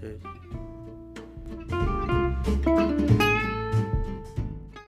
对。